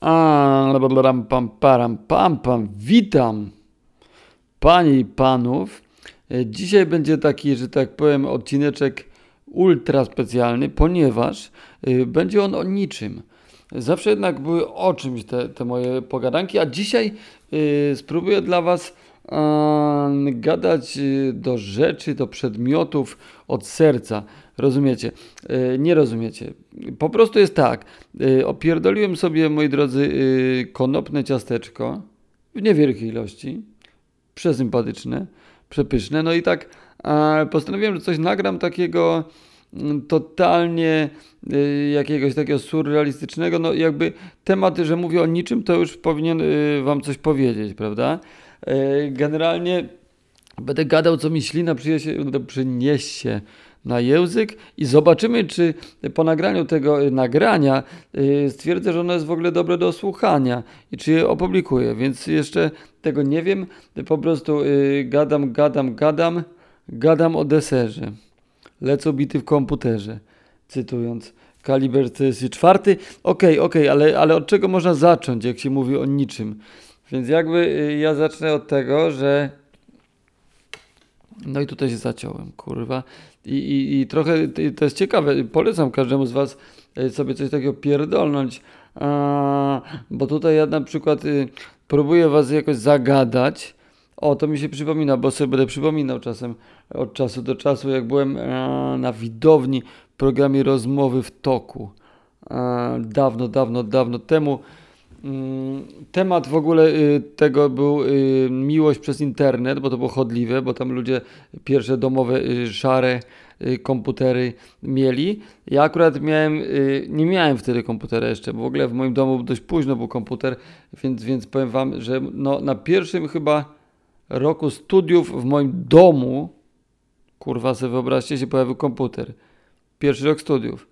A, pam, pam, param, pam, pam. Witam panie i panów. E, Dzisiaj będzie taki, że tak powiem, odcineczek ultra specjalny, ponieważ y, będzie on o niczym. Zawsze jednak były o czymś te, te moje pogadanki, a dzisiaj y, spróbuję dla was gadać y, do rzeczy, do przedmiotów od serca. Rozumiecie? Y, Nie rozumiecie. Po prostu jest tak. Y, Opierdoliłem sobie, moi drodzy, y, konopne ciasteczko w niewielkiej ilości przesympatyczne, przepyszne. No i tak e, postanowiłem, że coś nagram takiego mm, totalnie y, jakiegoś takiego surrealistycznego. No jakby temat, że mówię o niczym, to już powinien wam coś powiedzieć, prawda? E, generalnie będę gadał, co mi ślina przyniesie, na język i zobaczymy, czy po nagraniu tego y, nagrania y, stwierdzę, że ono jest w ogóle dobre do słuchania i czy je opublikuję, więc jeszcze tego nie wiem, po prostu gadam, gadam, gadam, gadam o deserze. Lecą bity w komputerze, cytując kaliber czwarty. Okej, okej, ale, ale od czego można zacząć, jak się mówi o niczym? Więc jakby y, ja zacznę od tego, że no i tutaj się zaciąłem, kurwa. I, i, i trochę i to jest ciekawe. Polecam każdemu z Was y, sobie coś takiego pierdolnąć. A, bo tutaj ja na przykład y, próbuję Was jakoś zagadać. O, to mi się przypomina, bo sobie będę przypominał czasem od czasu do czasu, jak byłem e, na widowni w programie Rozmowy w toku. E, dawno, dawno, dawno temu. Mm, Temat w ogóle y, tego był y, miłość przez internet, bo to było chodliwe, bo tam ludzie pierwsze domowe y, szare komputery mieli. Ja akurat miałem, nie miałem wtedy komputera jeszcze, bo w ogóle w moim domu dość późno był komputer, więc, więc powiem wam, że no, na pierwszym chyba roku studiów w moim domu, kurwa sobie wyobraźcie, się pojawił komputer. Pierwszy rok studiów.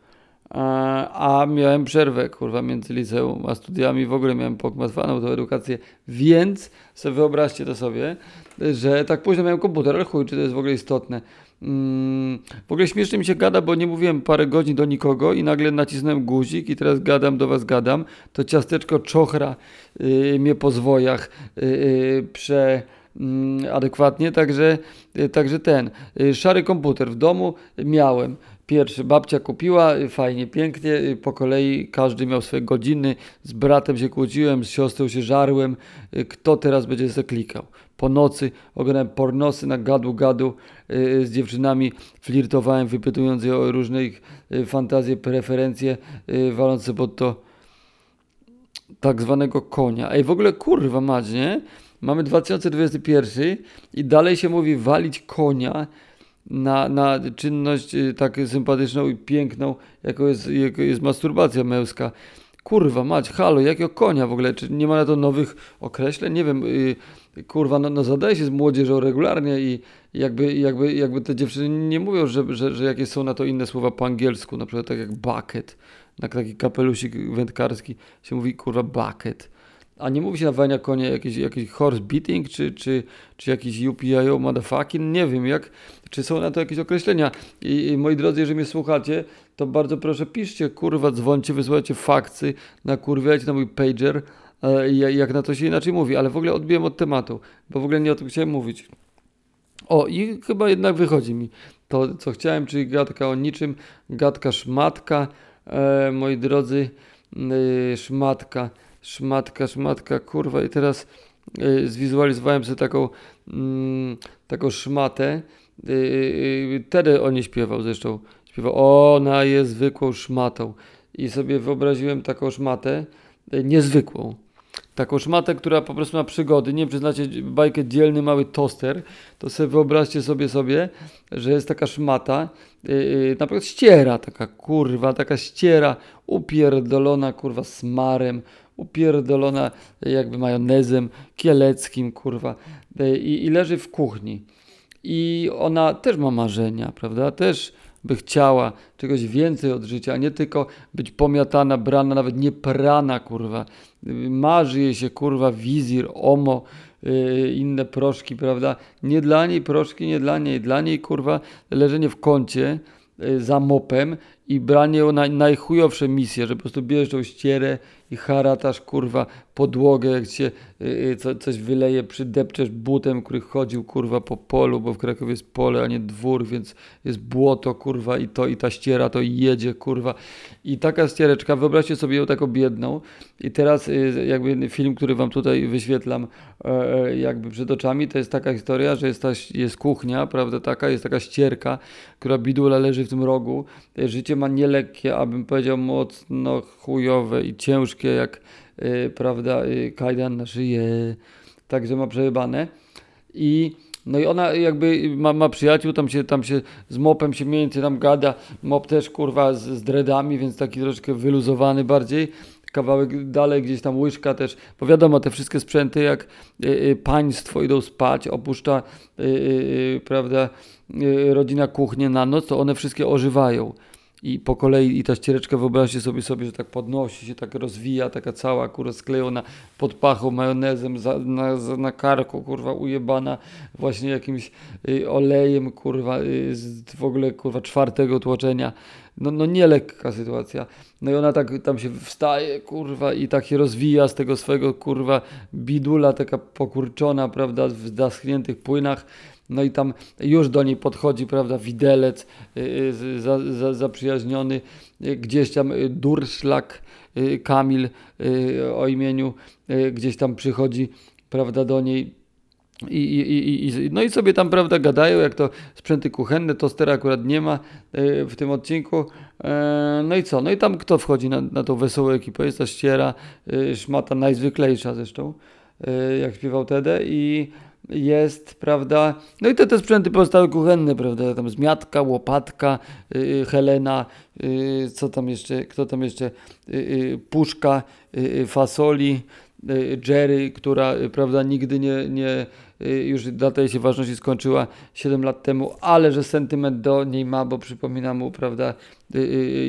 A, a miałem przerwę, kurwa, między liceum a studiami. W ogóle miałem pogmatwaną tą edukację, więc sobie wyobraźcie to sobie, że tak późno miałem komputer, ale chuj, czy to jest w ogóle istotne. Mm, w ogóle śmiesznie mi się gada, bo nie mówiłem parę godzin do nikogo i nagle nacisnąłem guzik i teraz gadam do was, gadam. To ciasteczko czochra y, mnie po zwojach y, y, prze mm, adekwatnie, także, y, także ten y, szary komputer w domu miałem. Pierwszy babcia kupiła, fajnie, pięknie, y, po kolei każdy miał swoje godziny, z bratem się kłóciłem, z siostrą się żarłem, y, kto teraz będzie se klikał. Po nocy oglądałem pornosy na gadu gadu y, z dziewczynami, flirtowałem, wypytując je o różne ich fantazje, preferencje, waląc sobie pod to tak zwanego konia. Ej, w ogóle kurwa mać, nie? Mamy 2021 i dalej się mówi walić konia na, na czynność y, tak sympatyczną i piękną, jaką jest, jest masturbacja męska. Kurwa mać, halo, jakiego konia w ogóle? Czy nie ma na to nowych określeń? Nie wiem, y, kurwa, no, no się z młodzieżą regularnie i jakby, jakby, jakby te dziewczyny nie mówią, że, że, że są na to inne słowa po angielsku, na przykład tak jak bucket, na taki kapelusik wędkarski się mówi kurwa bucket. A nie mówi się na wania konia jakiś, jakiś horse beating, czy, czy, czy jakiś UPIO motherfucking, nie wiem jak, czy są na to jakieś określenia. I, I moi drodzy, jeżeli mnie słuchacie, to bardzo proszę piszcie, kurwa, dzwońcie, wysyłajcie fakty, nakurwiajcie na mój pager, e, ja- jak na to się inaczej mówi, ale w ogóle odbiłem od tematu, bo w ogóle nie o tym chciałem mówić. O, i chyba jednak wychodzi mi to, co chciałem, czyli gadka o niczym, gadka szmatka, e, moi drodzy, e, szmatka, szmatka, szmatka, kurwa, i teraz e, zwizualizowałem sobie taką, mm, taką szmatę. E, Tedy o niej śpiewał zresztą. Śpiewał, ona jest zwykłą szmatą. I sobie wyobraziłem taką szmatę, niezwykłą. Taką szmatę, która po prostu ma przygody. Nie wiem, czy znacie bajkę Dzielny Mały Toster, to sobie wyobraźcie sobie sobie, że jest taka szmata, yy, na przykład ściera, taka kurwa, taka ściera upierdolona kurwa smarem, upierdolona jakby majonezem kieleckim, kurwa, yy, i, i leży w kuchni. I ona też ma marzenia, prawda? Też by chciała czegoś więcej od życia, a nie tylko być pomiatana, brana, nawet nie prana, kurwa. Marzy jej się, kurwa, wizir, omo, yy, inne proszki, prawda? Nie dla niej proszki, nie dla niej. Dla niej, kurwa, leżenie w kącie yy, za mopem i branie na najchujowsze misje, że po prostu bierzesz tą ścierę i haratasz kurwa podłogę, jak się y, y, co, coś wyleje, przydepczesz butem, który chodził kurwa po polu, bo w Krakowie jest pole, a nie dwór, więc jest błoto kurwa i to i ta ściera to jedzie kurwa. I taka ściereczka, wyobraźcie sobie ją taką biedną. I teraz y, jakby film, który wam tutaj wyświetlam e, e, jakby przed oczami, to jest taka historia, że jest, ta, jest kuchnia, prawda, taka, jest taka ścierka, która bidula leży w tym rogu, życie ma nielekkie, abym powiedział mocno chujowe i ciężkie, jak Y, prawda, y, kajdan na szyję, także ma przejebane. I no i ona jakby ma, ma przyjaciół, tam się, tam się z mopem się między tam gada, mop też kurwa z, z więc taki troszkę wyluzowany bardziej. Kawałek dalej, gdzieś tam łyżka też, bo wiadomo, te wszystkie sprzęty, jak y, y, państwo idą spać, opuszcza, y, y prawda, rodzina kuchnię na noc, to one wszystkie ożywają i po kolei i ta ściereczka, wyobraźcie sobie, sobie, że tak podnosi się, tak rozwija, taka cała, kurwa, sklejona pod pachą, majonezem, za, na, na karku, kurwa, ujebana właśnie jakimś y, olejem, kurwa, y, z w ogóle, kurwa, czwartego tłoczenia. No, no nie lekka sytuacja. No i ona tak tam się wstaje, kurwa, i tak się rozwija z tego swojego, kurwa, bidula, taka pokurczona, prawda, w zaschniętych płynach no i tam już do niej podchodzi, prawda, widelec yy, za, za, zaprzyjaźniony, yy, gdzieś tam durszlak Kamil o imieniu, gdzieś tam przychodzi, prawda, do niej i, i, i, no i sobie tam, prawda, gadają, jak to sprzęty kuchenne, tostera akurat nie ma y, w tym odcinku. E, no i co? No i tam kto wchodzi na, na tą wesołą ekipę? Jest ta ściera, y, szmata najzwyklejsza zresztą, y, jak śpiewał Tede i jest, prawda? No i te, te sprzęty pozostałe kuchenne, prawda? Tam zmiatka, łopatka, yy, Helena, yy, co tam jeszcze, kto tam jeszcze, yy, puszka, yy, fasoli, Jerry, która, prawda, nigdy nie, nie już data jej się ważności skończyła 7 lat temu, ale że sentyment do niej ma, bo przypomina mu, prawda,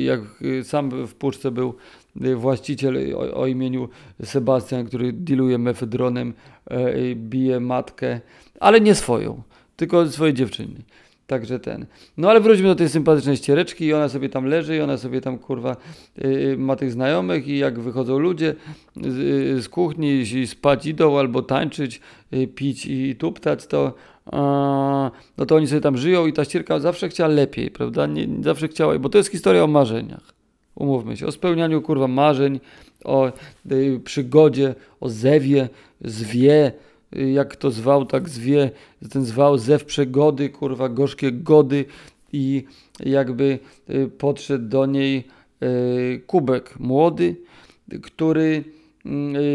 jak sam w puszce był Y, właściciel o, o imieniu Sebastian, który dealuje mefedronem, e, bije matkę, ale nie swoją, tylko swojej dziewczyny. Także ten. No ale wróćmy do tej sympatycznej ściereczki i ona sobie tam leży i ona sobie tam kurwa y, ma tych znajomych i jak wychodzą ludzie z, y, z kuchni i spać idą albo tańczyć, y, pić i tuptać, to no to oni sobie tam żyją i ta ścierka zawsze chciała lepiej, prawda? Nie, zawsze chciała, bo to jest historia o marzeniach. Umówmy się, o spełnianiu kurwa marzeń, o y, przygodzie, o zewie, zwie, y, jak to zwał, tak zwie, ten zwał zew przegody, kurwa, gorzkie gody i jakby y, podszedł do niej kubek młody, który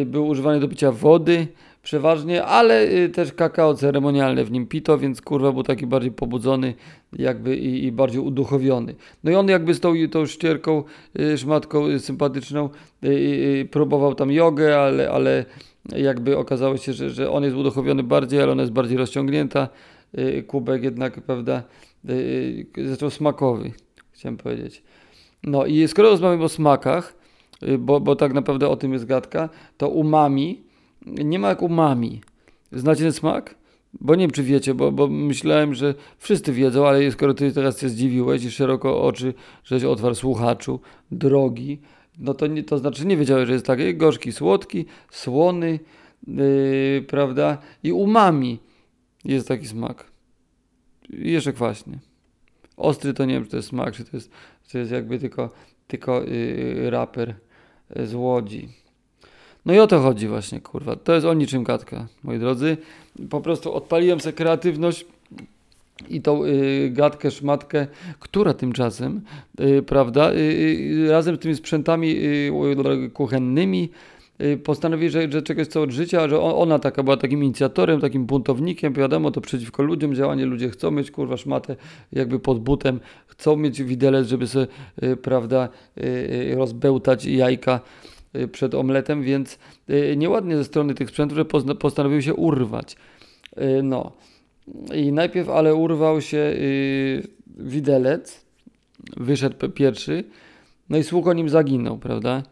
y, był używany do picia wody, przeważnie, ale y, też kakao ceremonialne w nim pito, więc kurwa był taki bardziej pobudzony jakby i, i bardziej uduchowiony. No i on jakby z tą, tą ścierką, y, szmatką y, sympatyczną próbował tam jogę, ale, ale jakby okazało się, że, że on jest uduchowiony bardziej, ale ona jest bardziej rozciągnięta. Kubek jednak, prawda, zresztą smakowy, chciałem powiedzieć. No i skoro rozmawiamy o smakach, bo, bo tak naprawdę o tym jest gadka, to umami nie ma jak umami. Znacie ten smak? Bo nie wiem, czy wiecie, bo, bo myślałem, że wszyscy wiedzą, ale skoro ty teraz się zdziwiłeś i szeroko oczy, żeś otwarł słuchaczu, drogi, no to, nie, to znaczy nie wiedziałeś, że jest taki gorzki, słodki, słony, yy, prawda? I umami jest taki smak. I jeszcze kwaśny. Ostry to nie wiem, czy to jest smak, czy to jest, czy to jest jakby tylko, tylko yy, raper z Łodzi. No i o to chodzi właśnie, kurwa. To jest o niczym gadka, moi drodzy. Po prostu odpaliłem sobie kreatywność i tą y, gadkę, szmatkę, która tymczasem, y, prawda, y, y razem z tymi sprzętami y, kuchennymi y, postanowi, że, że czegoś co od życia, że ona taka była takim inicjatorem, takim buntownikiem, wiadomo, to przeciwko ludziom działanie, ludzie chcą mieć, kurwa, szmatę jakby pod butem, chcą mieć widelec, żeby sobie, prawda, rozbełtać jajka, przed omletem, więc y, nieładnie ze strony tych sprzętów, że postanowił się urwać. Y, no. I najpierw ale urwał się widelec, wyszedł pierwszy, no i słuch o nim zaginął, prawda?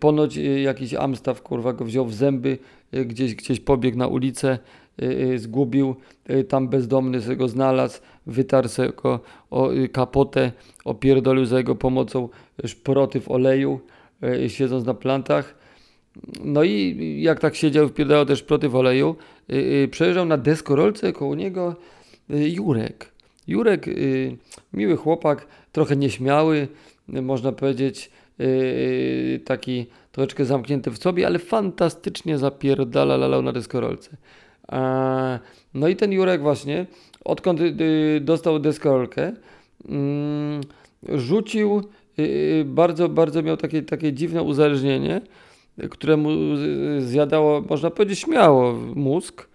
Ponoć jakiś Amstaw, kurwa, go wziął w zęby, gdzieś, gdzieś pobiegł na ulicę, zgubił, tam bezdomny sobie go znalazł, wytarł sobie go o kapotę, opierdolił za jego pomocą szproty w oleju, y, siedząc na plantach. No i jak tak siedział, wpierdał też proty w oleju, y, przejeżdżał na deskorolce koło niego Jurek. Jurek, miły chłopak, trochę nieśmiały, można powiedzieć, taki troszeczkę zamknięty w sobie, ale fantastycznie zapierdala lalał na deskorolce. No i ten Jurek właśnie, odkąd dostał deskorolkę, mm, rzucił, bardzo, bardzo miał takie, takie dziwne uzależnienie, które mu zjadało, można powiedzieć, śmiało mózg,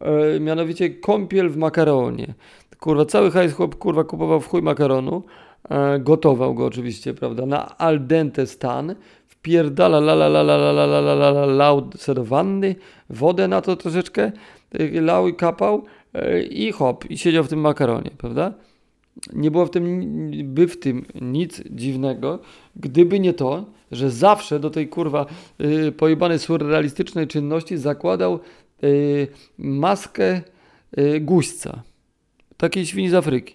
e, mianowicie kąpiel w makaronie. Kurwa, cały hajs chłop, kurwa, kupował w chuj makaronu, e, gotował go oczywiście, prawda, na al dente stan, wpierdala la la la la la la la la la la lał do wanny, wodę na to troszeczkę, lał i kapał i hop, i siedział w tym makaronie, prawda? Nie było w tym, by w tym nic dziwnego, gdyby nie to, że zawsze do tej kurwa yy, pojebanej surrealistycznej czynności zakładał yy, maskę yy, guźca. Takiej świni z Afryki,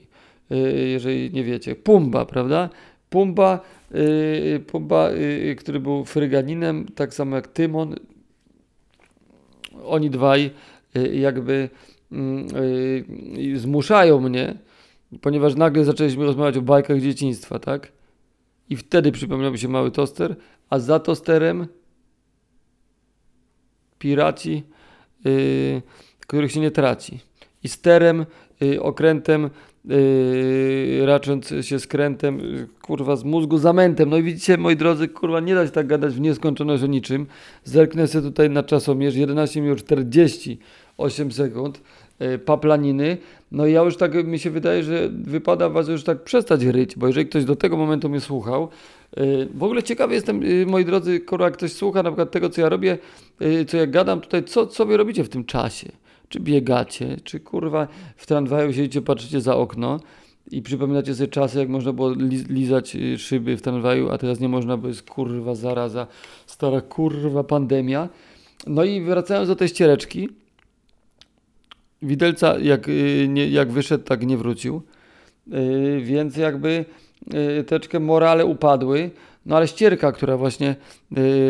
yy, jeżeli nie wiecie. Pumba, prawda? Pumba, yy, Pumba yy, który był fryganinem, tak samo jak Tymon. Oni dwaj yy, jakby mm, yy, zmuszają mnie, ponieważ nagle zaczęliśmy rozmawiać o bajkach dzieciństwa, tak? I wtedy przypomniał mi się mały toster, a za tosterem piraci, yy, których się nie traci. I sterem, yy, okrętem, yy, racząc się skrętem, yy, kurwa, z mózgu zamętem. No i widzicie, moi drodzy, kurwa, nie da się tak gadać w nieskończoność o niczym. Zerknę sobie tutaj na czasomierz, 11 minut 48 sekund. E, paplaniny. No i ja już tak mi się wydaje, że wypada was już tak przestać ryć, bo jeżeli ktoś do tego momentu mnie słuchał, e, w ogóle ciekawy jestem, e, moi drodzy, skoro jak ktoś słucha na przykład tego, co ja robię, co ja gadam tutaj, co, co wy robicie w tym czasie? Czy biegacie, czy kurwa w tramwaju siedzicie, patrzycie za okno i przypominacie sobie czasy, jak można było lizać szyby w tramwaju, a teraz nie można, bo jest kurwa zaraza, stara kurwa pandemia. No i wracając do tej ściereczki, Widelca jak, y, nie, jak wyszedł, tak nie wrócił. Yy, więc jakby yy, troszeczkę morale upadły. No ale ścierka, która właśnie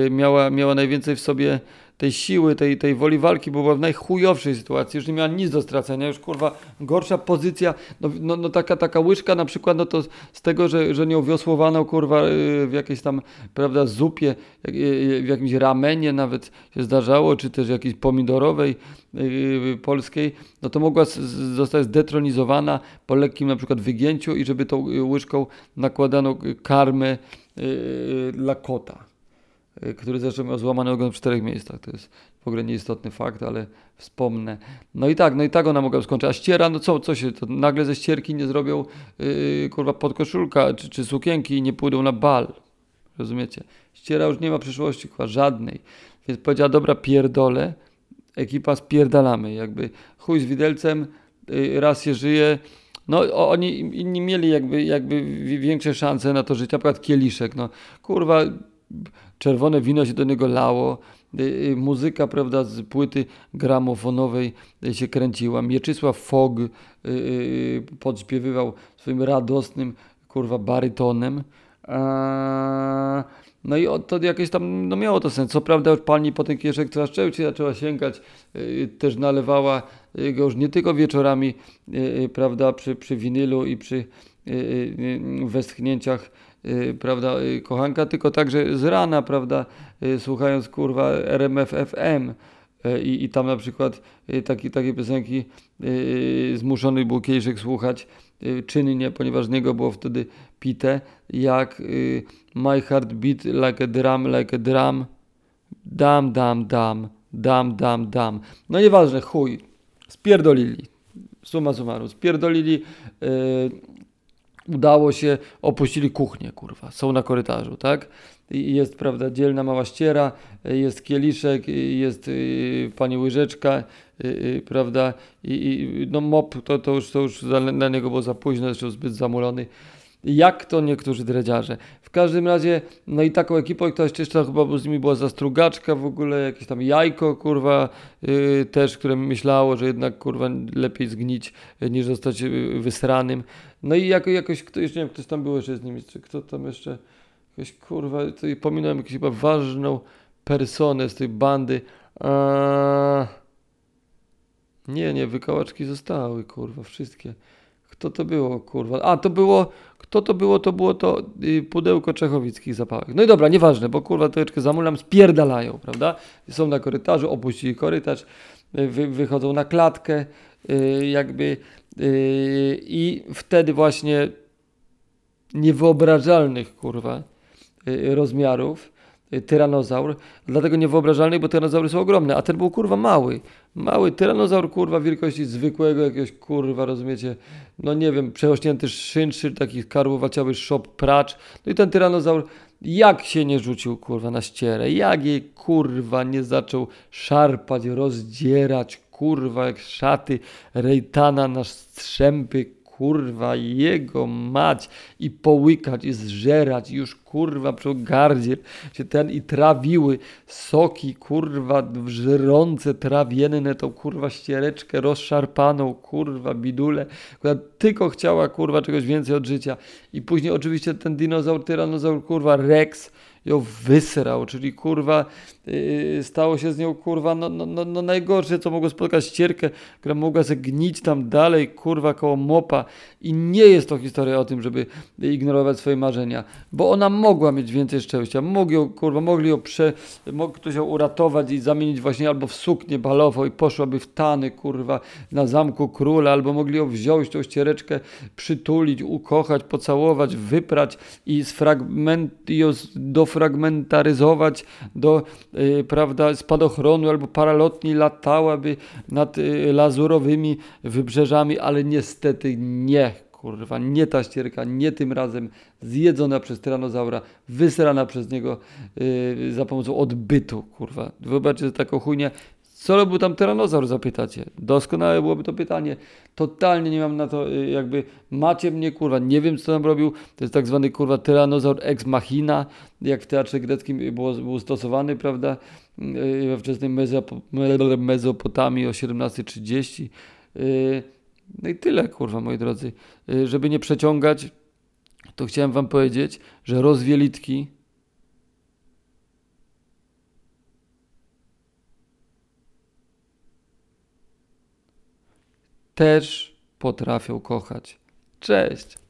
miała, miała najwięcej w sobie tej siły, tej, tej woli walki, bo była w najchujowszej sytuacji, już nie miała nic do stracenia, już kurwa gorsza pozycja, no, no, no taka, taka łyżka na przykład, no to z tego, że, że nią wiosłowano kurwa y, w jakiejś tam, prawda, zupie, y, y, w jakimś ramenie nawet się zdarzało, czy też jakiejś pomidorowej polskiej, no to mogła zostać zdetronizowana po lekkim na przykład wygięciu i żeby tą łyżką nakładano karmę dla kota. Y, który zresztą miał złamany ogon w czterech miejscach. To jest w ogóle nieistotny fakt, ale wspomnę. No i tak, no i tak ona mogła skończyć. A ściera, no co, co się, to nagle ze ścierki nie zrobią yy, kurwa podkoszulka czy, czy sukienki i nie pójdą na bal. Rozumiecie? Ściera już nie ma przyszłości, chyba żadnej. Więc powiedziała, dobra, pierdolę, ekipa spierdalamy. Jakby chuj z widelcem, yy, raz się żyje, no oni inni mieli jakby, jakby większe szanse na to życie, na przykład Kieliszek, no kurwa, czerwone wino się do niego lało, y, y, muzyka, prawda, z płyty gramofonowej y, się kręciła. Mieczysław Fog podśpiewywał swoim radosnym, kurwa, barytonem. No i to jakieś tam, no miało to sens. Co prawda już pani po ten kieszek coraz częściej zaczęła sięgać, też nalewała go już nie tylko wieczorami, prawda, przy, przy winylu i przy westchnięciach Y, prawda, y, kochanka, tylko także z rana, prawda, y, słuchając kurwa RMF FM i, i tam na przykład taki, takie piosenki zmuszony był słuchać czynnie, ponieważ niego było wtedy pite, jak My Heart Beat Like a Drum, Like a Drum, dam, dam, dam, dam, dam, dam. No nieważne, chuj, spierdolili. Suma summarum, spierdolili udało się, opuścili kuchnię, kurwa, są na korytarzu, tak? Jest, prawda, dzielna mała ściera, jest kieliszek, jest y, pani łyżeczka, y, y, prawda, i, i, no mop, to, to już, to już dla niego było za późno, zresztą zbyt zamulony. Jak to niektórzy dredziarze. W każdym razie, no i taką ekipą, ktoś jeszcze chyba z nimi była zastrugaczka w ogóle, jakieś tam jajko, kurwa, yy, też, które myślało, że jednak, kurwa, lepiej zgnić, niż zostać wysranym. No i jako, jakoś ktoś, nie wiem, ktoś tam był jeszcze z nimi, czy kto tam jeszcze, Jakoś kurwa, tutaj pominąłem jakąś chyba ważną personę z tej bandy. Eee... Nie, nie, wykałaczki zostały, kurwa, wszystkie. Kto to było, kurwa? A, to było, kto to było? To było to y, pudełko czechowickich zapałek. No i dobra, nieważne, bo kurwa troszeczkę zamulam, spierdalają, prawda? Są na korytarzu, opuścili korytarz, y, wy, wychodzą na klatkę, y, jakby y, i wtedy właśnie niewyobrażalnych, kurwa, y, rozmiarów tyranozaur, dlatego niewyobrażalnych, bo tyranozaury są ogromne, a ten był kurwa mały. Mały tyranozaur, kurwa, wielkości zwykłego jakiegoś, kurwa, rozumiecie, no nie wiem, przerośnięty szynszy, taki karłowaciały szop pracz. No i ten tyranozaur, jak się nie rzucił, kurwa, na ścierę, jak jej, kurwa, nie zaczął szarpać, rozdzierać, kurwa, jak szaty rejtana na strzępy, kurwa, jego mać i połykać i zżerać już kurwa przy gardzie się ten i trawiły soki kurwa żrące, trawienne tą kurwa ściereczkę rozszarpaną kurwa bidulę, która tylko chciała kurwa czegoś więcej od życia. I później oczywiście ten dinozaur, tyranozaur kurwa Rex ją wysrał, czyli kurwa yy, stało się z nią kurwa no, no, no, no najgorsze, co mogło spotkać ścierkę, która mogła se gnić tam dalej, kurwa koło mopa. I nie jest to historia o tym, żeby ignorować swoje marzenia, bo ona mogła mieć więcej szczęścia, mogli ją, kurwa, mogli ją prze, mógł ktoś ją uratować i zamienić właśnie albo w suknię balową i poszłaby w tany, kurwa, na zamku króla, albo mogli ją wziąć, tą ściereczkę, przytulić, ukochać, pocałować, wyprać i sfragment, ją dofragmentaryzować do, yy, prawda, spadochronu albo paralotni latałaby nad yy, lazurowymi wybrzeżami, ale niestety nie, kurwa, nie ta ścierka, nie tym razem zjedzona przez tyranozaura, wysrana przez niego yy, za pomocą odbytu, kurwa. Wyobraźcie taką chujnię. Co robił tam tyranozaur, zapytacie? Doskonałe byłoby to pytanie. Totalnie nie mam na to, yy, jakby macie mnie, kurwa, nie wiem co tam robił. To jest tak zwany, kurwa, tyranozaur ex machina, jak w teatrze greckim był stosowany, prawda, yy, we wczesnej Mezop Mezopotamii o 17.30. Yy, no i tyle, kurwa, moi drodzy. Żeby nie przeciągać, to chciałem wam powiedzieć, że rozwielitki też potrafią kochać. Cześć!